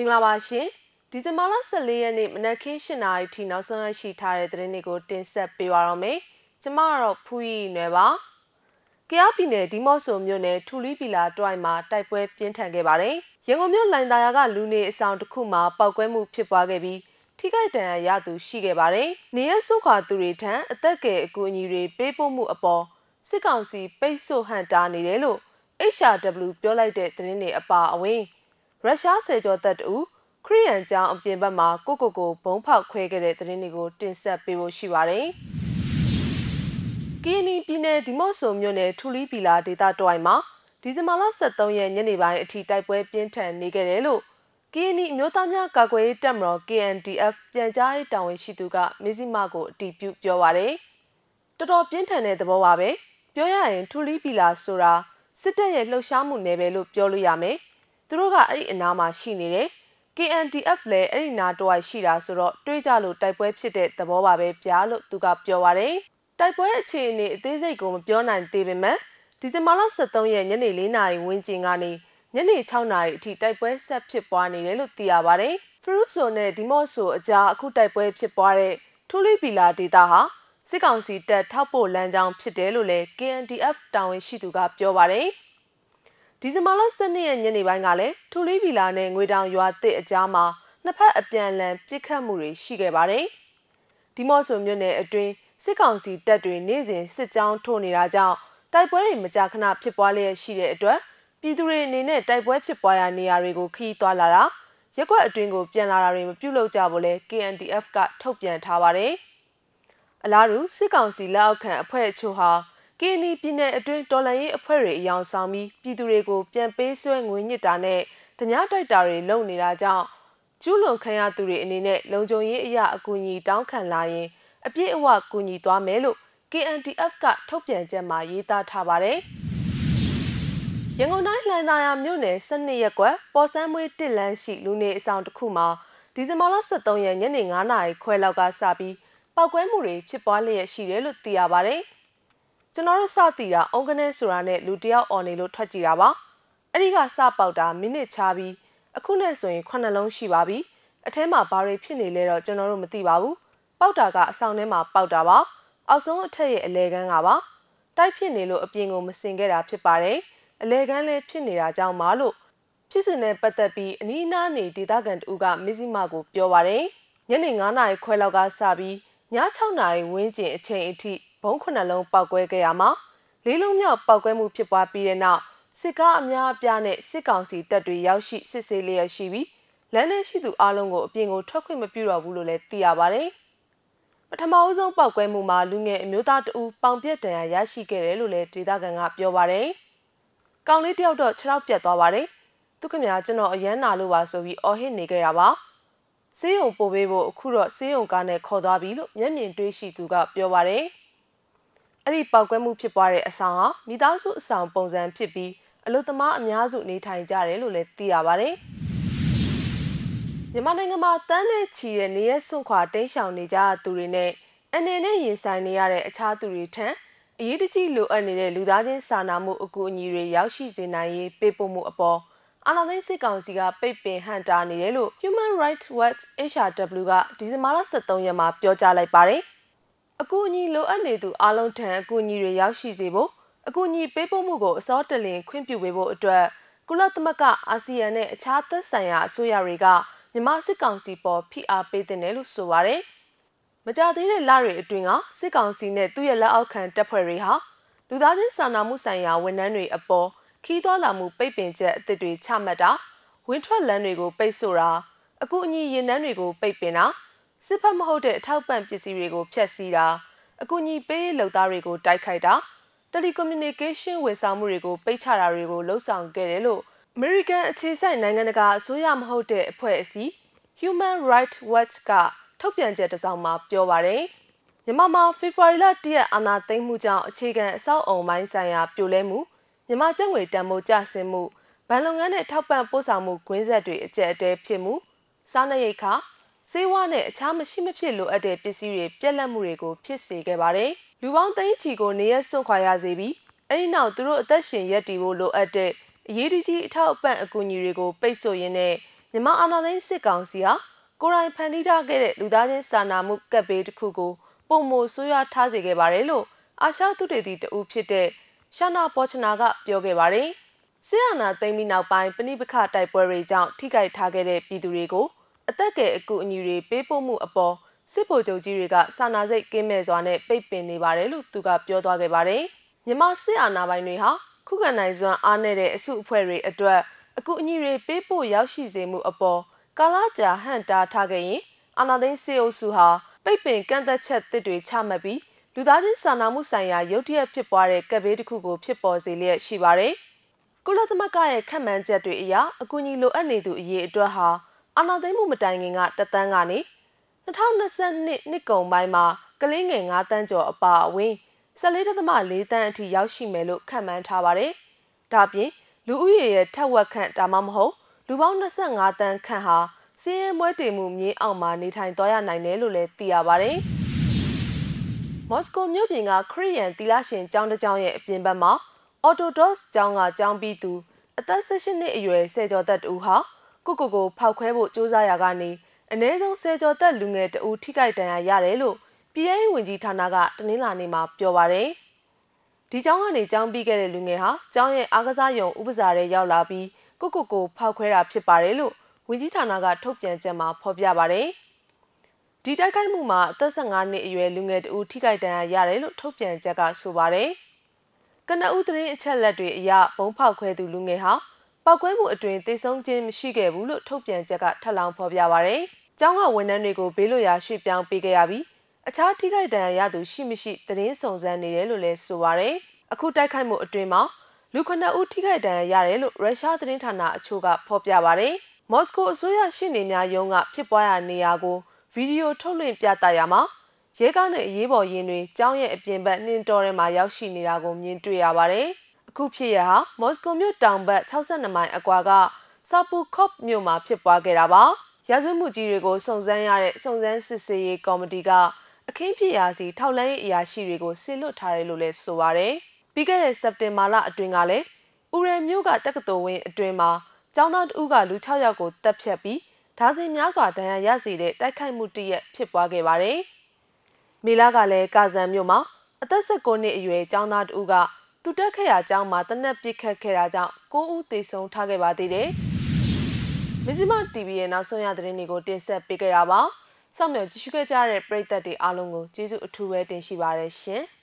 မင်္ဂလာပါရှင်ဒီဇင်ဘာလ14ရက်နေ့မနက်ခင်း7:00နာရီထိနောက်ဆုံးရရှိထားတဲ့သတင်းတွေကိုတင်ဆက်ပေးပါရမယ်ကျမကတော့ဖူးရီနယ်ပါကယားပြည်နယ်ဒီမော့ဆိုမြို့နယ်ထူလီပီလာတွိုင်မှာတိုက်ပွဲပြင်းထန်ခဲ့ပါတယ်ရန်ကုန်မြို့လိုင်သာယာကလူနေအဆောင်တစ်ခုမှာပောက်ကွဲမှုဖြစ်ပွားခဲ့ပြီးထိခိုက်ဒဏ်ရာရသူရှိခဲ့ပါတယ်နေရဆုခွာသူတွေထံအသက်ကယ်အကူအညီတွေပေးပို့မှုအပေါ်စစ်ကောင်စီပိတ်ဆို့ဟန်တာနေတယ်လို့ HRW ပြောလိုက်တဲ့သတင်းတွေအပါအဝင် ရုရှားဆယ်ကျော်တပ်တူခရီးရန်ကျောင်းအပြင်ဘက်မှာကိုကိုကိုဘုံဖောက်ခွဲခဲ့တဲ့သတင်းတွေကိုတင်ဆက်ပေးဖို့ရှိပါတယ်။ကီနီပြည်နယ်ဒီမော့ဆိုမြို့နယ်ထူလီပီလာဒေသတဝိုင်မှာဒီဇင်ဘာလ23ရက်ညနေပိုင်းအထိတိုက်ပွဲပြင်းထန်နေခဲ့တယ်လို့ကီနီအမျိုးသားများကာကွယ်ရေးတပ်မတော် KNDF ပြန်ကြားရေးတာဝန်ရှိသူကမဇ္ဈိမကိုအတည်ပြုပြောပါတယ်။တော်တော်ပြင်းထန်တဲ့သဘောပါပဲ။ပြောရရင်ထူလီပီလာဆိုတာစစ်တပ်ရဲ့လှုပ်ရှားမှုနယ်ပယ်လို့ပြောလို့ရမယ်။ သူတို့ကအဲ့ဒီအနားမှာရှိနေတယ် KNDF လည်းအဲ့ဒီနာတဝိုက်ရှိတာဆိုတော့တွေးကြလို့တိုက်ပွဲဖြစ်တဲ့သဘောပါပဲဗျာလို့သူကပြောပါတယ်။တိုက်ပွဲအခြေအနေအသေးစိတ်ကိုမပြောနိုင်သေးပေမဲ့ဒီဇင်ဘာလ23ရက်ညနေ4နာရီဝန်းကျင်ကနေညနေ6နာရီအထိတိုက်ပွဲဆက်ဖြစ်ပွားနေတယ်လို့သိရပါတယ်။ဖရူဆိုနဲ့ဒီမော့ဆိုအကြားအခုတိုက်ပွဲဖြစ်ပွားတဲ့ထူလီပီလာဒေတာဟာစစ်ကောင်စီတပ်ထောက်ပို့လမ်းကြောင်းဖြစ်တယ်လို့လည်း KNDF တာဝန်ရှိသူကပြောပါတယ်။ ဒီဇင်ဘာလ12ရက်ညနေပိုင်းကလည်းထူလီဗီလာနဲ့ငွေတောင်ရွာတစ်အကြားမှာနှစ်ဖက်အပြန်အလှန်ပစ်ခတ်မှုတွေရှိခဲ့ပါတယ်။ဒီမော့ဆိုမြို့နယ်အတွင်းစစ်ကောင်စီတပ်တွေနေ့စဉ်စစ်ကြောင်းထိုးနေတာကြောင့်တိုက်ပွဲတွေမကြာခဏဖြစ်ပွားလျက်ရှိတဲ့အတွက်ပြည်သူတွေအနေနဲ့တိုက်ပွဲဖြစ်ပွားရာနေရာတွေကိုခီးသွားလာတာရက်ွက်အတွင်းကိုပြန်လာတာတွေမပြုလုပ်ကြဘူးလဲ KNDF ကထုတ်ပြန်ထားပါတယ်။အလားတူစစ်ကောင်စီလက်အောက်ခံအဖွဲ့အချို့ဟာ ကီနီပြည်နယ်အတွင်းတော်လှန်ရေးအဖွဲ့တွေအယောင်ဆောင်ပြီးပြည်သူတွေကိုပြန်ပေးဆွဲငွေညစ်တာနဲ့ဓမြတိုက်တာတွေလုပ်နေတာကြောင့်ကျူးလွန်ခံရသူတွေအနေနဲ့လုံခြုံရေးအရာအကူအညီတောင်းခံလာရင်အပြည့်အဝကူညီသွားမယ်လို့ KNDF ကထုတ်ပြန်ချက်မှာရေးသားထားပါတယ်။ရန်ကုန်တိုင်းလှိုင်သာယာမြို့နယ်12ရက်ကွက်ပေါ်ဆန်းမွေးတစ်လန်းရှိလူနေအဆောင်တစ်ခုမှာဒီဇင်ဘာလ23ရက်ညနေ9နာရီခွဲလောက်ကစပြီးပောက်ကွဲမှုတွေဖြစ်ပွားလျက်ရှိတယ်လို့သိရပါတယ်။ ကျွန်တော်တို့စတည်တာအုံကနေဆိုတာနဲ့လူတယောက်អော်နေလို့ထွက်ကြည့်တာပါအဲ့ဒီကစပေါက်တာမိနစ်ချပြီးအခုနဲ့ဆိုရင်ခုနှစ်လုံးရှိပါပြီအထဲမှာဘာတွေဖြစ်နေလဲတော့ကျွန်တော်တို့မသိပါဘူးပေါက်တာကအဆောင်ထဲမှာပေါက်တာပါအောက်ဆုံးအထက်ရဲ့အလဲကန်းကပါတိုက်ဖြစ်နေလို့အပြင်ကိုမစင်ခဲ့တာဖြစ်ပါတယ်အလဲကန်းလည်းဖြစ်နေတာကြောင့်မလို့ဖြစ်စဉ်နဲ့ပတ်သက်ပြီးအနီးအနားနေဒေသခံတူကမစ္စည်းမကိုပြောပါတယ်ညနေ9:00နာရီခွဲလောက်ကစပြီးည6:00နာရီဝန်းကျင်အချိန်အထိ ဘုံခုနှလုံးပောက်ကွဲခဲ့ရမှာလေးလုံးမြောက်ပောက်ကွဲမှုဖြစ်ပွားပြီးတဲ့နောက်စစ်ကားအများအပြားနဲ့စစ်ကောင်စီတပ်တွေရောက်ရှိစစ်ဆေးလျက်ရှိပြီးလမ်းထဲရှိသူအလုံးကိုအပြင်ကိုထွက်ခွင့်မပြုတော့ဘူးလို့လည်းသိရပါတယ်။ပထမအဆုံးပောက်ကွဲမှုမှာလူငယ်အမျိုးသားတဦးပေါင်ပြက်ဒဏ်ရာရရှိခဲ့တယ်လို့လည်းဒေသခံကပြောပါတယ်။ကောင်လေးတယောက်တော့ခြေထောက်ပြတ်သွားပါတယ်။သူခင်ဗျာကျွန်တော်အရန်နာလို့ပါဆိုပြီးအော်ဟစ်နေခဲ့တာပါ။စေးရုံပို့ပေးဖို့အခုတော့စေးရုံကားနဲ့ခေါ်သွားပြီလို့မျက်မြင်တွေ့ရှိသူကပြောပါတယ်။ အဲ့ဒီပောက်ကွဲမှုဖြစ်ပွားတဲ့အဆောင်ဟာမိသားစုအဆောင်ပုံစံဖြစ်ပြီးအလုသမားအများစုနေထိုင်ကြတယ်လို့လည်းသိရပါတယ်။မြန်မာနိုင်ငံမှာတန်းနဲ့ချီတဲ့နေရဆွန့်ခွာတိမ်းရှောင်နေကြသူတွေနဲ့အနေနဲ့ရင်ဆိုင်နေရတဲ့အခြားသူတွေထံအရေးတကြီးလိုအပ်နေတဲ့လူသားချင်းစာနာမှုအကူအညီတွေရောက်ရှိစေနိုင်ရေးပေးပို့မှုအပေါ်အာဏာသိမ်းစစ်ကောင်စီကပိတ်ပင်ဟန့်တားနေတယ်လို့ Human Rights Watch HRW ကဒီဇင်ဘာလ23ရက်မှာပြောကြားလိုက်ပါတယ်။ အကူအညီလိုအပ်နေသူအလုံးထံအကူအညီတွေရောက်ရှိစေဖို့အကူအညီပေးပို့မှုကိုအစောတလင်ခွင့်ပြုပေးဖို့အတွက်ကုလသမဂ္ဂအာဆီယံနဲ့အခြားသက်ဆိုင်ရာအစိုးရတွေကမြန်မာစစ်ကောင်စီပေါ်ဖိအားပေးတဲ့တယ်လို့ဆိုပါတယ်။မကြသေးတဲ့လတွေအတွင်းကစစ်ကောင်စီနဲ့သူ့ရဲ့လက်အောက်ခံတပ်ဖွဲ့တွေဟာလူသားချင်းစာနာမှုဆိုင်ရာဝန်ထမ်းတွေအပေါ်ခီးသွွာလာမှုပိတ်ပင်ချက်အသစ်တွေချမှတ်တာဝင်းထွက်လမ်းတွေကိုပိတ်ဆို့တာအကူအညီရင်နှန်းတွေကိုပိတ်ပင်တာ စစ်ဖက်မဟုတ်တဲ့အထောက်ပံ့ပစ္စည်းတွေကိုဖျက်ဆီးတာအကူအညီပေးရေးလုပ်သားတွေကိုတိုက်ခိုက်တာတယ်လီကွန်မြူနီကေးရှင်းဝန်ဆောင်မှုတွေကိုပိတ်ချတာတွေကိုလှုံ့ဆော်ခဲ့တယ်လို့ American အခြေစိုက်နိုင်ငံတကာအစိုးရမဟုတ်တဲ့အဖွဲ့အစည်း Human Rights Watch ကထုတ်ပြန်ချက်တစ်စောင်မှာပြောပါတယ်မြန်မာမှာဖေဖော်ဝါရီလ၁ရက်အာဏာသိမ်းမှုကြောင့်အခြေခံအဆောက်အုံပိုင်းဆိုင်ရာပြိုလဲမှုမြန်မာကျပ်ငွေတန်ဖိုးကျဆင်းမှုဗန်လုပ်ငန်းနဲ့ထောက်ပံ့ပို့ဆောင်မှုကွင်းဆက်တွေအကျက်အတဲဖြစ်မှုစားနပ်ရိက္ခာ ဆေးဝါးနဲ့အခြားမရှိမဖြစ်လိုအပ်တဲ့ပစ္စည်းတွေပြက်လက်မှုတွေကိုဖြစ်စေခဲ့ပါတယ်။လူပေါင်းသိန်းချီကိုနေရစွန့်ခွာရစေပြီးအဲဒီနောက်သူတို့အသက်ရှင်ရပ်တည်ဖို့လိုအပ်တဲ့အရေးတကြီးအထောက်အပံ့အကူအညီတွေကိုပိတ်ဆို့ရင်းနဲ့မြန်မာအာဏာသိမ်းစစ်ကောင်စီဟာကိုရိုင်းဖန်တီးထားခဲ့တဲ့လူသားချင်းစာနာမှုကပ်ဘေးတစ်ခုကိုပုံမိုဆိုးရွားထားစေခဲ့ပါတယ်လို့အာရှသုတေသီတဦးဖြစ်တဲ့ရှာနာပေါ်ချနာကပြောခဲ့ပါတယ်။ဆီယနာသိမ်းပြီးနောက်ပိုင်းပဏိပခတိုက်ပွဲတွေကြောင့်ထိခိုက်ထားခဲ့တဲ့ပြည်သူတွေကို အသက်ငယ်အကူအညီတွေပေးပို့မှုအပေါ်စစ်ဗိုလ်ချုပ်ကြီးတွေကစာနာစိတ်ကင်းမဲ့စွာနဲ့ပိတ်ပင်နေပါတယ်လို့သူကပြောသွားခဲ့ပါတယ်။မြန်မာစစ်အာဏာပိုင်တွေဟာခုခံနိုင်စွမ်းအားနည်းတဲ့အစုအဖွဲ့တွေအတွက်အကူအညီတွေပေးပို့ရောက်ရှိစေမှုအပေါ်ကာလကြာဟန်တာထားခဲ့ရင်အာဏာသိမ်းစစ်အုပ်စုဟာပိတ်ပင်ကန့်သက်ချက်တစ်တွေချမှတ်ပြီးလူသားချင်းစာနာမှုဆိုင်ရာရုတ်တရက်ဖြစ်ပွားတဲ့ကပ်ဘေးတစ်ခုကိုဖြစ်ပေါ်စေလျက်ရှိပါတယ်။ကုလသမဂ္ဂရဲ့ခန့်မှန်းချက်တွေအရအကူအညီလိုအပ်နေသူအရေးအတွက်ဟာ အာဏာသိမ်းမှုမတိုင်ခင်ကတသန်းကနေ2022နှစ်ကုန်ပိုင်းမှာကလေးငယ်9တန်းကျော်အပါအဝင်14.4တန်းအထိရောက်ရှိမယ်လို့ခန့်မှန်းထားပါတယ်။ဒါပြင်လူဦးရေရဲ့ထက်ဝက်ခန့်ဒါမှမဟုတ်လူပေါင်း25တန်းခန့်ဟာစီးရဲမွဲတေမှုမြေအောင်မှာနေထိုင်သွားရနိုင်တယ်လို့လည်းသိရပါတယ်။မော်စကိုမြို့ပြင်ကခရီးယန်တီလာရှင်ကျောင်းတစ်ကျောင်းရဲ့အပြင်ဘက်မှာ Orthodox ကျောင်းကကျောင်းပြီးသူအသက်16နှစ်အရွယ်ဆယ်ကျော်သက်တူဟာ ကိုကိုကိုဖောက်ခွဲဖို့ကြိုးစားရကနေအ ਨੇ ဆုံးဆယ်ကျော်သက်လူငယ်တဦးထိခိုက်ဒဏ်ရာရတယ်လို့ပြည်ထောင်ဝင်ကြီးဌာနကတနင်္လာနေ့မှာပြောပါတယ်။ဒီကျောင်းကနေကျောင်းပြီးခဲ့တဲ့လူငယ်ဟာကျောင်းရဲ့အားကစားရုံဥပစာရဲရောက်လာပြီးကိုကိုကိုဖောက်ခွဲတာဖြစ်ပါတယ်လို့ဝင်ကြီးဌာနကထုတ်ပြန်ချက်မှာဖော်ပြပါတယ်။ဒီတိုက်ခိုက်မှုမှာအသက်15နှစ်အရွယ်လူငယ်တဦးထိခိုက်ဒဏ်ရာရတယ်လို့ထုတ်ပြန်ချက်ကဆိုပါတယ်။ကနဦးသတင်းအချက်လက်တွေအရဘုံဖောက်ခွဲသူလူငယ်ဟာ ပောက်ကွဲမှုအတွင်တိတ်ဆုံးခြင်းမရှိခဲ့ဘူးလို့ထုတ်ပြန်ချက်ကထပ်လောင်းဖော်ပြပါရယ်။ကျောင်းကဝန်ထမ်းတွေကိုဘေးလွတ်ရာရွှေ့ပြောင်းပေးခဲ့ရပြီးအခြားထိခိုက်ဒဏ်ရာရသူရှိမရှိသတင်းစုံစမ်းနေတယ်လို့လည်းဆိုပါရယ်။အခုတိုက်ခိုက်မှုအတွင်မှာလူခဏဦးထိခိုက်ဒဏ်ရာရတယ်လို့ရုရှားသတင်းဌာနအချို့ကဖော်ပြပါရယ်။မော်စကိုအစိုးရရှေ့နေများရုံးကဖြစ်ပွားရာနေရာကိုဗီဒီယိုထုတ်လွှင့်ပြသရမှာရဲကားနဲ့အရေးပေါ်ရင်တွေကျောင်းရဲ့အပြင်ဘက်နှင်းတော်ထဲမှာရောက်ရှိနေတာကိုမြင်တွေ့ရပါတယ်။အ ခုဖြစ်ရဟာမော်စကိုမြို့တောင်ဘက်62မိုင်အကွာကဆာပူကော့မြို့မှာဖြစ်ပွားခဲ့တာပါရာဇဝတ်မှုကြီးတွေကိုစုံစမ်းရတဲ့စုံစမ်းစစ်ဆေးရေးကော်မတီကအခင်းဖြစ်ရာစီထောက်လှမ်းရေးအရာရှိတွေကိုဆင်လွတ်ထားတယ်လို့လည်းဆိုပါတယ်ပြီးခဲ့တဲ့စက်တင်ဘာလအတွင်းကလည်းဥရယ်မြို့ကတက္ကသိုလ်ဝင်းအတွင်းမှာကျောင်းသားတဦးကလူ6ယောက်ကိုတပ်ဖြတ်ပြီးဓာစဉ်များစွာဒဏ်ရာရစေတဲ့တိုက်ခိုက်မှုတရက်ဖြစ်ပွားခဲ့ပါတယ်။မေလာကလည်းကာဇန်မြို့မှာအသက်16နှစ်အရွယ်ကျောင်းသားတဦးက သူတက်ခဲ့ရာအကြောင်းမှာတနက်ပစ်ခတ်ခဲ့တာကြောင့်9ဦးသေဆုံးထားခဲ့ပါသေးတယ်။မဇ္ဈိမ TV ရဲ့နောက်ဆုံးရသတင်းတွေကိုတင်ဆက်ပေးခဲ့တာပါ။စောင့်မျှော်ကြည့်ရှုခဲ့ကြတဲ့ပရိသတ်တွေအားလုံးကိုကျေးဇူးအထူးပဲတင်ရှိပါရရှင်။